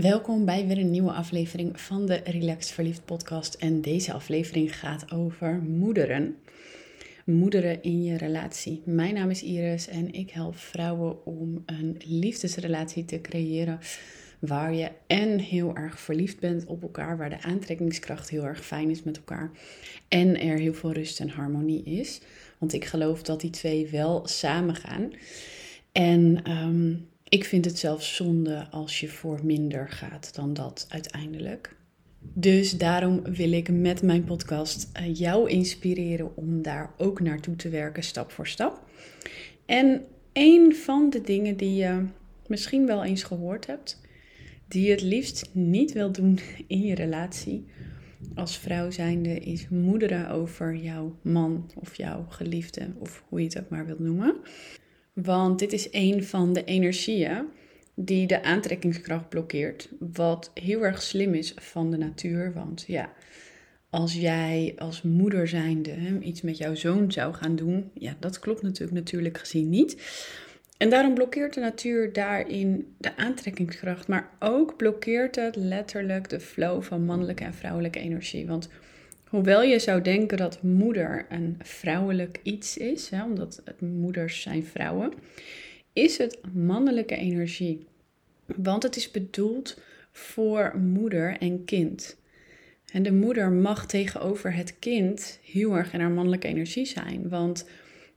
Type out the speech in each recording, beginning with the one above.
Welkom bij weer een nieuwe aflevering van de Relaxed Verliefd podcast. En deze aflevering gaat over moederen. Moederen in je relatie. Mijn naam is Iris en ik help vrouwen om een liefdesrelatie te creëren waar je en heel erg verliefd bent op elkaar, waar de aantrekkingskracht heel erg fijn is met elkaar en er heel veel rust en harmonie is. Want ik geloof dat die twee wel samen gaan. En ehm, ik vind het zelfs zonde als je voor minder gaat dan dat uiteindelijk. Dus daarom wil ik met mijn podcast eh, jou inspireren om daar ook naartoe te werken, stap voor stap. En een van de dingen die je misschien wel eens gehoord hebt, die je het liefst niet wil doen in je relatie als vrouw zijnde, is moederen over jouw man of jouw geliefde, of hoe je het ook maar wilt noemen. Want dit is een van de energieën die de aantrekkingskracht blokkeert. Wat heel erg slim is van de natuur. Want ja, als jij als moeder zijnde hè, iets met jouw zoon zou gaan doen, ja, dat klopt natuurlijk natuurlijk gezien niet. En daarom blokkeert de natuur daarin de aantrekkingskracht, maar ook blokkeert het letterlijk de flow van mannelijke en vrouwelijke energie. Want Hoewel je zou denken dat moeder een vrouwelijk iets is, hè, omdat het moeders zijn vrouwen, is het mannelijke energie. Want het is bedoeld voor moeder en kind. En de moeder mag tegenover het kind heel erg in haar mannelijke energie zijn. Want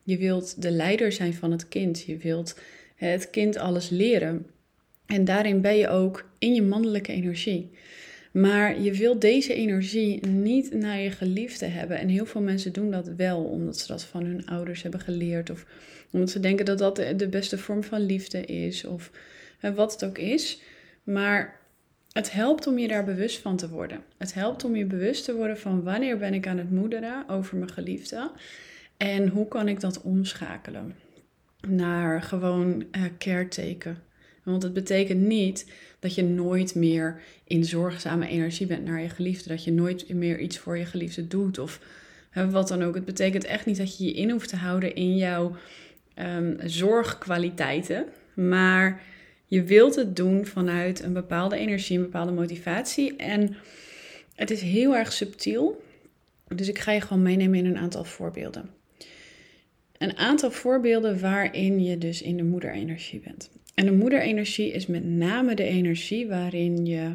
je wilt de leider zijn van het kind. Je wilt het kind alles leren. En daarin ben je ook in je mannelijke energie. Maar je wilt deze energie niet naar je geliefde hebben. En heel veel mensen doen dat wel, omdat ze dat van hun ouders hebben geleerd. Of omdat ze denken dat dat de beste vorm van liefde is. Of wat het ook is. Maar het helpt om je daar bewust van te worden. Het helpt om je bewust te worden van wanneer ben ik aan het moederen over mijn geliefde. En hoe kan ik dat omschakelen naar gewoon uh. Want het betekent niet dat je nooit meer in zorgzame energie bent naar je geliefde. Dat je nooit meer iets voor je geliefde doet of wat dan ook. Het betekent echt niet dat je je in hoeft te houden in jouw um, zorgkwaliteiten. Maar je wilt het doen vanuit een bepaalde energie, een bepaalde motivatie. En het is heel erg subtiel. Dus ik ga je gewoon meenemen in een aantal voorbeelden. Een aantal voorbeelden waarin je dus in de moederenergie bent. En de moederenergie is met name de energie waarin je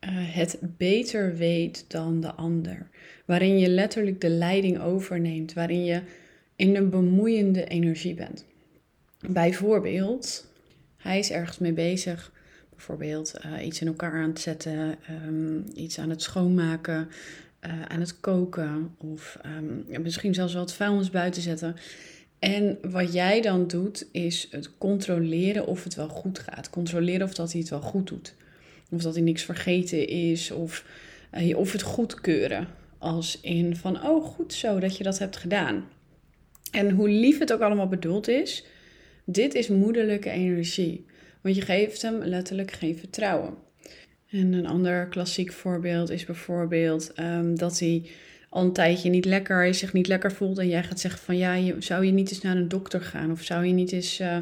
eh, het beter weet dan de ander. Waarin je letterlijk de leiding overneemt. Waarin je in een bemoeiende energie bent. Bijvoorbeeld, hij is ergens mee bezig. Bijvoorbeeld uh, iets in elkaar aan het zetten, um, iets aan het schoonmaken, uh, aan het koken of um, misschien zelfs wel het vuilnis buiten zetten. En wat jij dan doet, is het controleren of het wel goed gaat. Controleren of dat hij het wel goed doet. Of dat hij niks vergeten is. Of, uh, of het goedkeuren. Als in van, oh goed zo dat je dat hebt gedaan. En hoe lief het ook allemaal bedoeld is, dit is moederlijke energie. Want je geeft hem letterlijk geen vertrouwen. En een ander klassiek voorbeeld is bijvoorbeeld um, dat hij al een tijdje niet lekker is, zich niet lekker voelt. En jij gaat zeggen van ja, je, zou je niet eens naar een dokter gaan? Of zou je niet eens uh,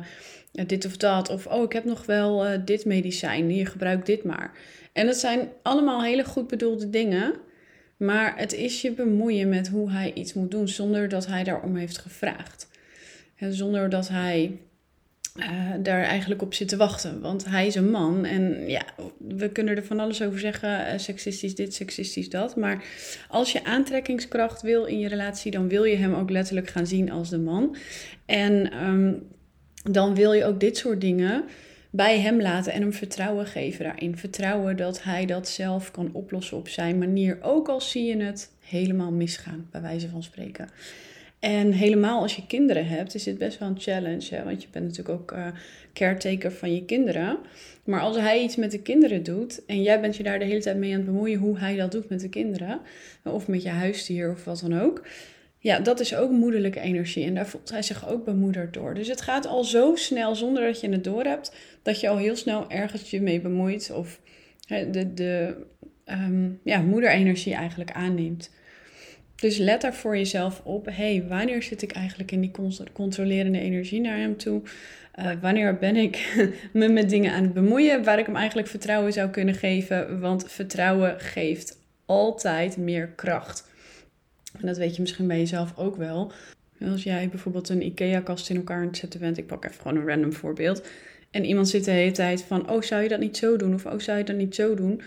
dit of dat? Of oh, ik heb nog wel uh, dit medicijn, je gebruikt dit maar. En dat zijn allemaal hele goed bedoelde dingen. Maar het is je bemoeien met hoe hij iets moet doen zonder dat hij daarom heeft gevraagd. En zonder dat hij uh, daar eigenlijk op zit te wachten. Want hij is een man en ja, we kunnen er van alles over zeggen. Uh, seksistisch dit, seksistisch dat. Maar als je aantrekkingskracht wil in je relatie, dan wil je hem ook letterlijk gaan zien als de man. En um, dan wil je ook dit soort dingen bij hem laten en hem vertrouwen geven daarin. Vertrouwen dat hij dat zelf kan oplossen op zijn manier. Ook al zie je het helemaal misgaan, bij wijze van spreken. En helemaal als je kinderen hebt, is dit best wel een challenge. Hè? Want je bent natuurlijk ook uh, caretaker van je kinderen. Maar als hij iets met de kinderen doet en jij bent je daar de hele tijd mee aan het bemoeien hoe hij dat doet met de kinderen, of met je huisdier of wat dan ook. Ja, dat is ook moederlijke energie en daar voelt hij zich ook bemoederd door. Dus het gaat al zo snel zonder dat je het door hebt, dat je al heel snel ergens je mee bemoeit of de, de um, ja, moederenergie eigenlijk aanneemt. Dus let daar voor jezelf op. hey, wanneer zit ik eigenlijk in die controlerende energie naar hem toe? Uh, wanneer ben ik me met dingen aan het bemoeien waar ik hem eigenlijk vertrouwen zou kunnen geven? Want vertrouwen geeft altijd meer kracht. En dat weet je misschien bij jezelf ook wel. Als jij bijvoorbeeld een IKEA-kast in elkaar aan het zetten bent, ik pak even gewoon een random voorbeeld. En iemand zit de hele tijd van, oh zou je dat niet zo doen? Of oh zou je dat niet zo doen?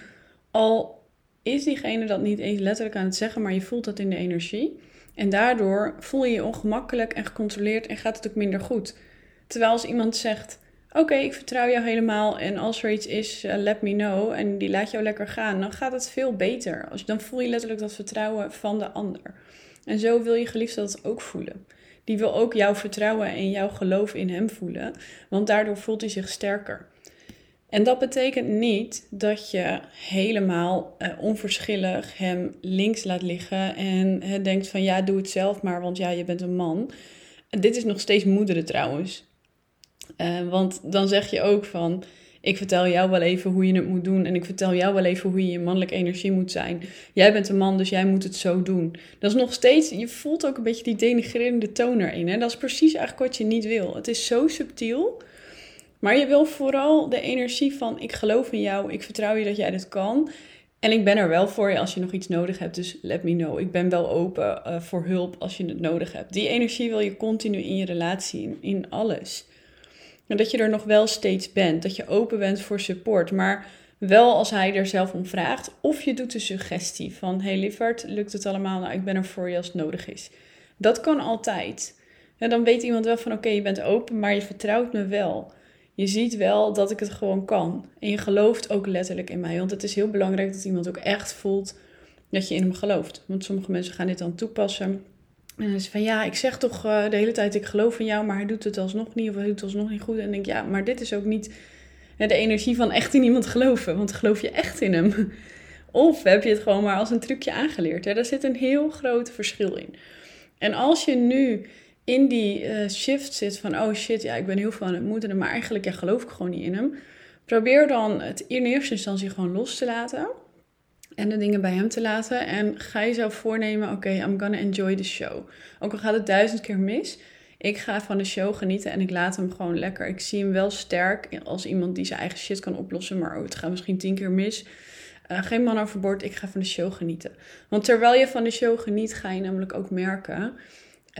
Al is diegene dat niet eens letterlijk aan het zeggen, maar je voelt dat in de energie. En daardoor voel je je ongemakkelijk en gecontroleerd en gaat het ook minder goed. Terwijl als iemand zegt, oké, ik vertrouw jou helemaal en als er iets is, uh, let me know en die laat jou lekker gaan, dan gaat het veel beter. Als, dan voel je letterlijk dat vertrouwen van de ander. En zo wil je geliefde dat ook voelen. Die wil ook jouw vertrouwen en jouw geloof in hem voelen, want daardoor voelt hij zich sterker. En dat betekent niet dat je helemaal uh, onverschillig hem links laat liggen en uh, denkt van ja, doe het zelf maar, want ja, je bent een man. dit is nog steeds moederen trouwens. Uh, want dan zeg je ook van, ik vertel jou wel even hoe je het moet doen en ik vertel jou wel even hoe je je mannelijke energie moet zijn. Jij bent een man, dus jij moet het zo doen. Dat is nog steeds, je voelt ook een beetje die denigrerende toon erin. Hè? Dat is precies eigenlijk wat je niet wil. Het is zo subtiel. Maar je wil vooral de energie van ik geloof in jou, ik vertrouw je dat jij dit kan. En ik ben er wel voor je als je nog iets nodig hebt, dus let me know. Ik ben wel open uh, voor hulp als je het nodig hebt. Die energie wil je continu in je relatie, in, in alles. En dat je er nog wel steeds bent, dat je open bent voor support, maar wel als hij er zelf om vraagt. Of je doet de suggestie van, hey lieverd, lukt het allemaal? Nou, ik ben er voor je als het nodig is. Dat kan altijd. En dan weet iemand wel van, oké, je bent open, maar je vertrouwt me wel je ziet wel dat ik het gewoon kan. En je gelooft ook letterlijk in mij. Want het is heel belangrijk dat iemand ook echt voelt dat je in hem gelooft. Want sommige mensen gaan dit dan toepassen. En dan is van ja, ik zeg toch uh, de hele tijd ik geloof in jou, maar hij doet het alsnog niet of hij doet het alsnog niet goed. En dan denk ik ja, maar dit is ook niet de energie van echt in iemand geloven. Want geloof je echt in hem? Of heb je het gewoon maar als een trucje aangeleerd? Daar zit een heel groot verschil in. En als je nu in die uh, shift zit van, oh shit, ja, ik ben heel veel aan het moederen, maar eigenlijk ja, geloof ik gewoon niet in hem. Probeer dan het in eerste instantie gewoon los te laten en de dingen bij hem te laten. En ga jezelf voornemen, oké, I'm gonna enjoy the show. Ook al gaat het duizend keer mis, ik ga van de show genieten en ik laat hem gewoon lekker. Ik zie hem wel sterk als iemand die zijn eigen shit kan oplossen, maar oh, het gaat misschien tien keer mis. Uh, geen man overboord, ik ga van de show genieten. Want terwijl je van de show geniet, ga je namelijk ook merken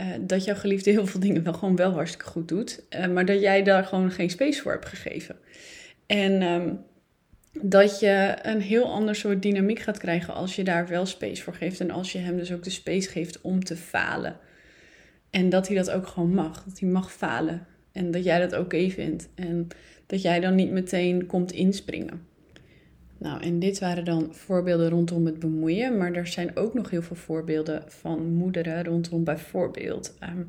uh, dat jouw geliefde heel veel dingen wel gewoon wel hartstikke goed doet, uh, maar dat jij daar gewoon geen space voor hebt gegeven. En um, dat je een heel ander soort dynamiek gaat krijgen als je daar wel space voor geeft en als je hem dus ook de space geeft om te falen. En dat hij dat ook gewoon mag, dat hij mag falen en dat jij dat oké vindt en dat jij dan niet meteen komt inspringen. Nou, en dit waren dan voorbeelden rondom het bemoeien, maar er zijn ook nog heel veel voorbeelden van moederen rondom bijvoorbeeld um,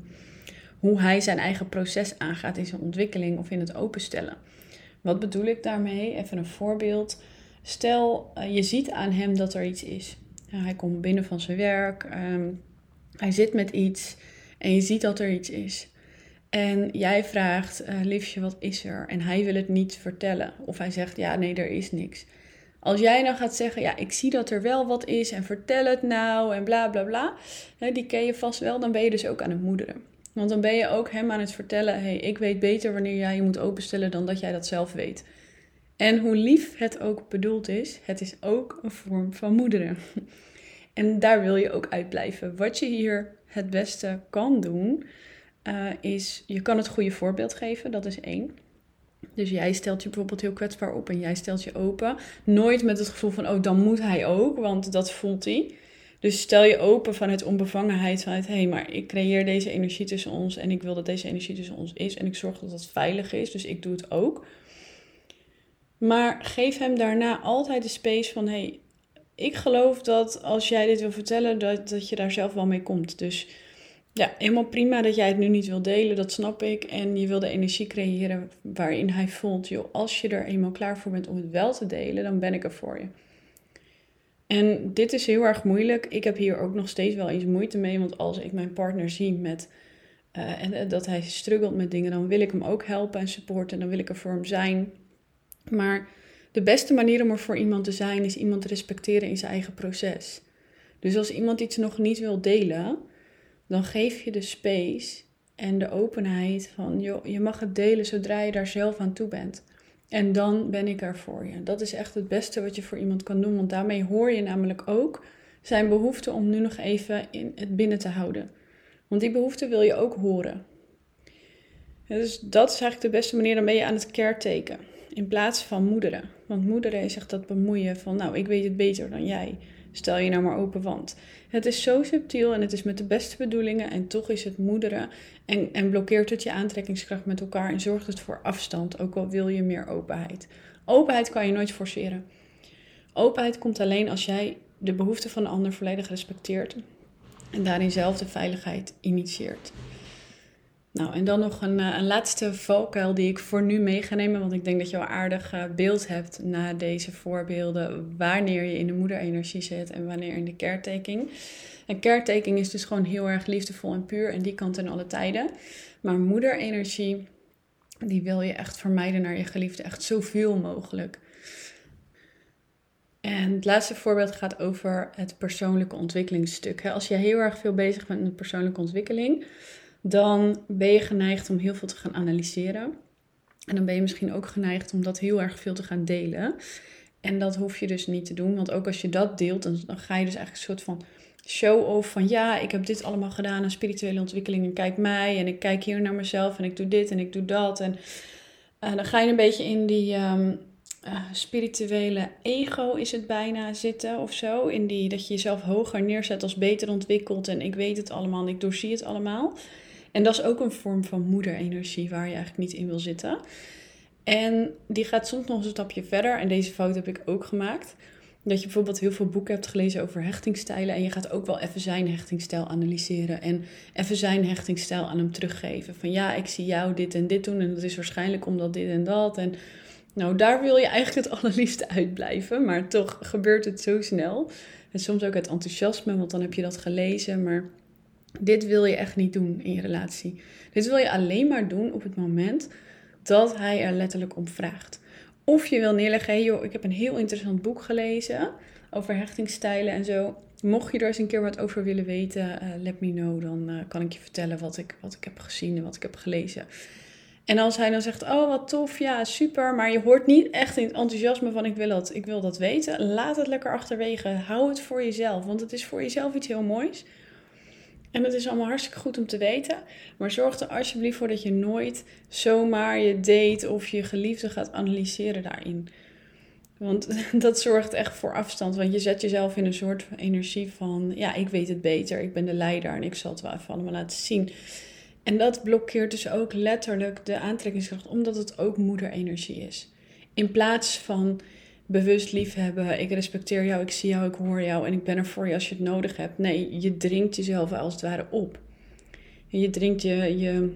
hoe hij zijn eigen proces aangaat in zijn ontwikkeling of in het openstellen. Wat bedoel ik daarmee? Even een voorbeeld. Stel, uh, je ziet aan hem dat er iets is. hij komt binnen van zijn werk, um, hij zit met iets en je ziet dat er iets is. En jij vraagt, uh, liefje, wat is er? En hij wil het niet vertellen. Of hij zegt, ja, nee, er is niks. Als jij dan gaat zeggen, ja, ik zie dat er wel wat is en vertel het nou en bla bla bla, die ken je vast wel, dan ben je dus ook aan het moederen. Want dan ben je ook hem aan het vertellen, hey, ik weet beter wanneer jij je moet openstellen dan dat jij dat zelf weet. En hoe lief het ook bedoeld is, het is ook een vorm van moederen. En daar wil je ook uitblijven. Wat je hier het beste kan doen, uh, is je kan het goede voorbeeld geven, dat is één. Dus jij stelt je bijvoorbeeld heel kwetsbaar op en jij stelt je open. Nooit met het gevoel van, oh, dan moet hij ook, want dat voelt hij. Dus stel je open vanuit onbevangenheid, vanuit hé, hey, maar ik creëer deze energie tussen ons en ik wil dat deze energie tussen ons is en ik zorg dat het veilig is, dus ik doe het ook. Maar geef hem daarna altijd de space van, hé, hey, ik geloof dat als jij dit wil vertellen, dat, dat je daar zelf wel mee komt. Dus ja, helemaal prima dat jij het nu niet wil delen, dat snap ik. En je wil de energie creëren waarin hij voelt, joh, als je er eenmaal klaar voor bent om het wel te delen, dan ben ik er voor je. En dit is heel erg moeilijk. Ik heb hier ook nog steeds wel eens moeite mee, want als ik mijn partner zie met en eh, dat hij struggelt met dingen, dan wil ik hem ook helpen en supporten en dan wil ik er voor hem zijn. Maar de beste manier om er voor iemand te zijn is iemand te respecteren in zijn eigen proces. Dus als iemand iets nog niet wil delen, dan geef je de space en de openheid van, joh, je mag het delen zodra je daar zelf aan toe bent. En dan ben ik er voor je. Dat is echt het beste wat je voor iemand kan doen, want daarmee hoor je namelijk ook zijn behoefte om nu nog even in het binnen te houden. Want die behoefte wil je ook horen. dus dat is eigenlijk de beste manier. Dan ben je aan het careteken. In plaats van moederen. Want moederen is echt dat bemoeien van, nou, ik weet het beter dan jij. Stel je nou maar open, want het is zo subtiel en het is met de beste bedoelingen en toch is het moederen en, en blokkeert het je aantrekkingskracht met elkaar en zorgt het voor afstand, ook al wil je meer openheid. Openheid kan je nooit forceren. Openheid komt alleen als jij de behoeften van de ander volledig respecteert en daarin zelf de veiligheid initieert. Nou, en dan nog een, eh, een laatste valkuil die ik voor nu mee ga nemen, want ik denk dat je al aardig eh, beeld hebt na deze voorbeelden wanneer je in de moederenergie zit en wanneer in de caretaking. En caretaking is dus gewoon heel erg liefdevol en puur en die kan ten alle tijden. Maar moederenergie, die wil je echt vermijden naar je geliefde, echt zoveel mogelijk. En het laatste voorbeeld gaat over het persoonlijke ontwikkelingsstuk. Als je heel erg veel bezig bent met persoonlijke ontwikkeling, dan ben je geneigd om heel veel te gaan analyseren. En dan ben je misschien ook geneigd om dat heel erg veel te gaan delen. En dat hoef je dus niet te doen, want ook als je dat deelt, dan, dan ga je dus eigenlijk een soort van show-off van ja, ik heb dit allemaal gedaan aan spirituele ontwikkeling en kijk mij en ik kijk hier naar mezelf en ik doe dit en ik doe dat. En uh, dan ga je een beetje in die ehm, uh, spirituele ego is het bijna zitten of zo. In die dat je jezelf hoger neerzet als beter ontwikkeld en ik weet het allemaal en ik doorzie het allemaal. En dat is ook een vorm van moederenergie waar je eigenlijk niet in wil zitten. En die gaat soms nog een stapje verder. En deze fout heb ik ook gemaakt. Dat je bijvoorbeeld heel veel boeken hebt gelezen over hechtingstijlen. En je gaat ook wel even zijn hechtingstijl analyseren. En even zijn hechtingstijl aan hem teruggeven. Van ja, ik zie jou dit en dit doen. En dat is waarschijnlijk omdat dit en dat. En nou, daar wil je eigenlijk het allerliefste uitblijven, maar toch gebeurt het zo snel. En soms ook het enthousiasme, want dan heb je dat gelezen, maar dit wil je echt niet doen in je relatie. Dit wil je alleen maar doen op het moment dat hij er letterlijk om vraagt. Of je wil neerleggen, hey joh, ik heb een heel interessant boek gelezen over hechtingsstijlen en zo. Mocht je er eens een keer wat over willen weten, uh, let me know. Dan uh, kan ik je vertellen wat ik, wat ik heb gezien en wat ik heb gelezen. En als hij dan zegt, oh wat tof, ja super, maar je hoort niet echt in het enthousiasme van ik wil dat, ik wil dat weten, laat het lekker achterwege. Hou het voor jezelf, want het is voor jezelf iets heel moois. En het is allemaal hartstikke goed om te weten, maar zorg er alsjeblieft voor dat je nooit zomaar je date of je geliefde gaat analyseren daarin. Want dat zorgt echt voor afstand. Want je zet jezelf in een soort energie van: ja, ik weet het beter, ik ben de leider en ik zal het wel even allemaal laten zien. En dat blokkeert dus ook letterlijk de aantrekkingskracht, omdat het ook moederenergie is. In plaats van bewust liefhebben, ik respecteer jou, ik zie jou, ik hoor jou en ik ben er voor je als je het nodig hebt. Nee, je dringt jezelf als het ware op. En je dringt je, je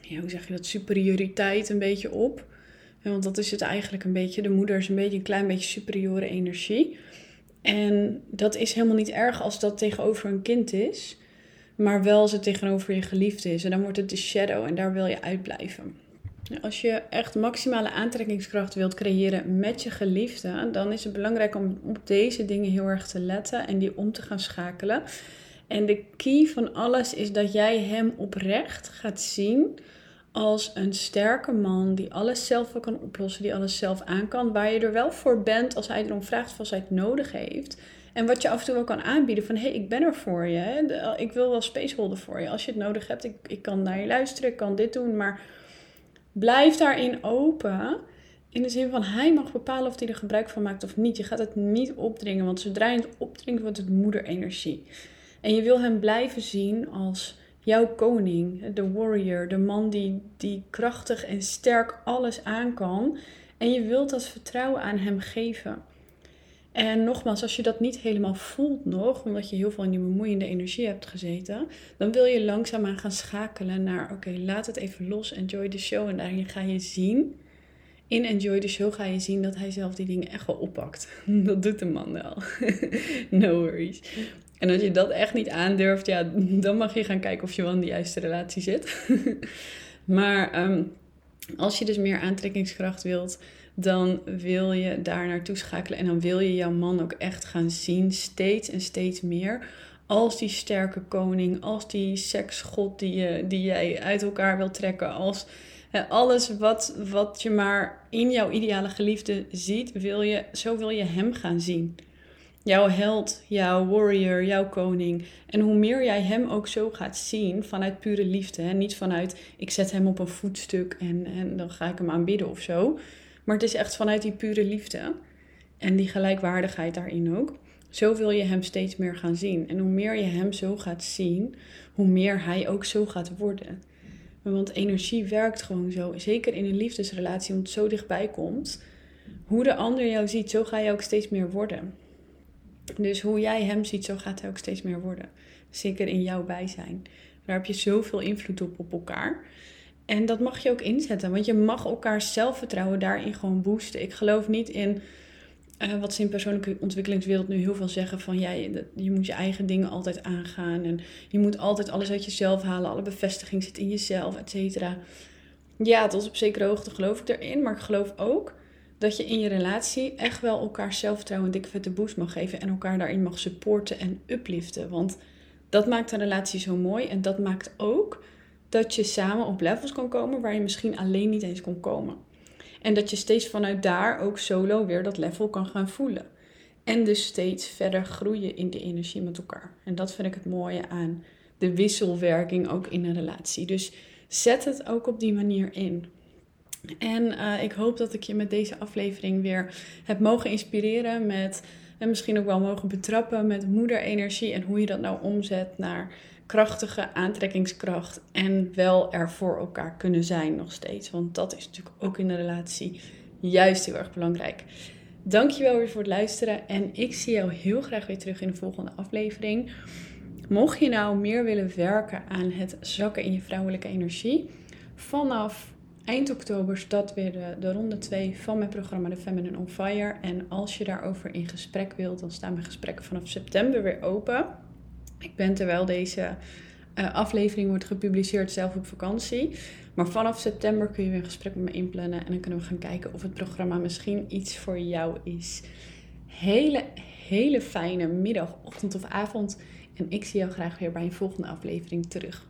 ja, hoe zeg je dat, superioriteit een beetje op. want dat is het eigenlijk een beetje. De moeder is een beetje een klein beetje superiore energie. En dat is helemaal niet erg als dat tegenover een kind is maar wel als het tegenover je geliefde is. En dan wordt het de shadow en daar wil je uitblijven. Als je echt maximale aantrekkingskracht wilt creëren met je geliefde, dan is het belangrijk om op deze dingen heel erg te letten en die om te gaan schakelen. En de key van alles is dat jij hem oprecht gaat zien als een sterke man die alles zelf kan oplossen, die alles zelf aan kan, waar je er wel voor bent als hij erom vraagt of als hij het nodig heeft. En wat je af en toe wel kan aanbieden van hé, hey, ik ben er voor je. Ik wil wel space holden voor je. Als je het nodig hebt, ik, ik kan naar je luisteren, ik kan dit doen. Maar blijf daarin open. In de zin van hij mag bepalen of hij er gebruik van maakt of niet. Je gaat het niet opdringen, want zodra je het opdringt, wordt het moederenergie. En je wil hem blijven zien als jouw koning, de warrior, de man die, die krachtig en sterk alles aan kan. En je wilt dat vertrouwen aan hem geven. En nogmaals, als je dat niet helemaal voelt nog, omdat je heel veel in die bemoeiende energie hebt gezeten, dan wil je langzaamaan gaan schakelen naar: oké, laat het even los, enjoy the show. En daarin ga je zien, in enjoy the show ga je zien dat hij zelf die dingen echt wel oppakt. Dat doet de man wel. no worries. En als je dat echt niet aandurft, ja, dan mag je gaan kijken of je wel in de juiste relatie zit. maar ehm, als je dus meer aantrekkingskracht wilt dan wil je daar naartoe schakelen. En dan wil je jouw man ook echt gaan zien, steeds en steeds meer, als die sterke koning, als die seksgod die, je, die jij uit elkaar wil trekken, als alles wat, wat je maar in jouw ideale geliefde ziet, wil je, zo wil je hem gaan zien. Jouw held, jouw warrior, jouw koning. En hoe meer jij hem ook zo gaat zien vanuit pure liefde. Hè? Niet vanuit ik zet hem op een voetstuk en, en dan ga ik hem aanbidden of zo. Maar het is echt vanuit die pure liefde. En die gelijkwaardigheid daarin ook. Zo wil je hem steeds meer gaan zien. En hoe meer je hem zo gaat zien, hoe meer hij ook zo gaat worden. Want energie werkt gewoon zo. Zeker in een liefdesrelatie, omdat het zo dichtbij komt. Hoe de ander jou ziet, zo ga je ook steeds meer worden. Dus hoe jij hem ziet, zo gaat hij ook steeds meer worden. Zeker in jouw bijzijn. Daar heb je zoveel invloed op op elkaar. En dat mag je ook inzetten, want je mag elkaar zelfvertrouwen daarin gewoon boosten. Ik geloof niet in uh, wat ze in persoonlijke ontwikkelingswereld nu heel veel zeggen van ja, je, je, moet je eigen dingen altijd aangaan en je moet altijd alles uit jezelf halen, alle bevestiging zit in jezelf, et cetera. Ja, tot op zekere hoogte geloof ik erin, maar ik geloof ook dat je in je relatie echt wel elkaar zelfvertrouwen een dikke vette boost mag geven en elkaar daarin mag supporten en upliften. Want dat maakt een relatie zo mooi en dat maakt ook dat je samen op levels kan komen waar je misschien alleen niet eens kon komen. En dat je steeds vanuit daar ook solo weer dat level kan gaan voelen. En dus steeds verder groeien in de energie met elkaar. En dat vind ik het mooie aan de wisselwerking ook in een relatie. Dus zet het ook op die manier in. En uh, ik hoop dat ik je met deze aflevering weer heb mogen inspireren met en misschien ook wel mogen betrappen met moederenergie en hoe je dat nou omzet naar krachtige aantrekkingskracht en wel er voor elkaar kunnen zijn nog steeds. Want dat is natuurlijk ook in de relatie juist heel erg belangrijk. Dankjewel weer voor het luisteren en ik zie jou heel graag weer terug in de volgende aflevering. Mocht je nou meer willen werken aan het zakken in je vrouwelijke energie, vanaf eind oktober start weer de, de ronde 2 van mijn programma The Feminine on Fire. En als je daarover in gesprek wilt, dan staan mijn gesprekken vanaf september weer open. Ik ben terwijl deze uh, aflevering wordt gepubliceerd zelf op vakantie. Maar vanaf september kun je weer een gesprek met me inplannen. En dan kunnen we gaan kijken of het programma misschien iets voor jou is. Hele, hele fijne middag, ochtend of avond. En ik zie jou graag weer bij een volgende aflevering terug.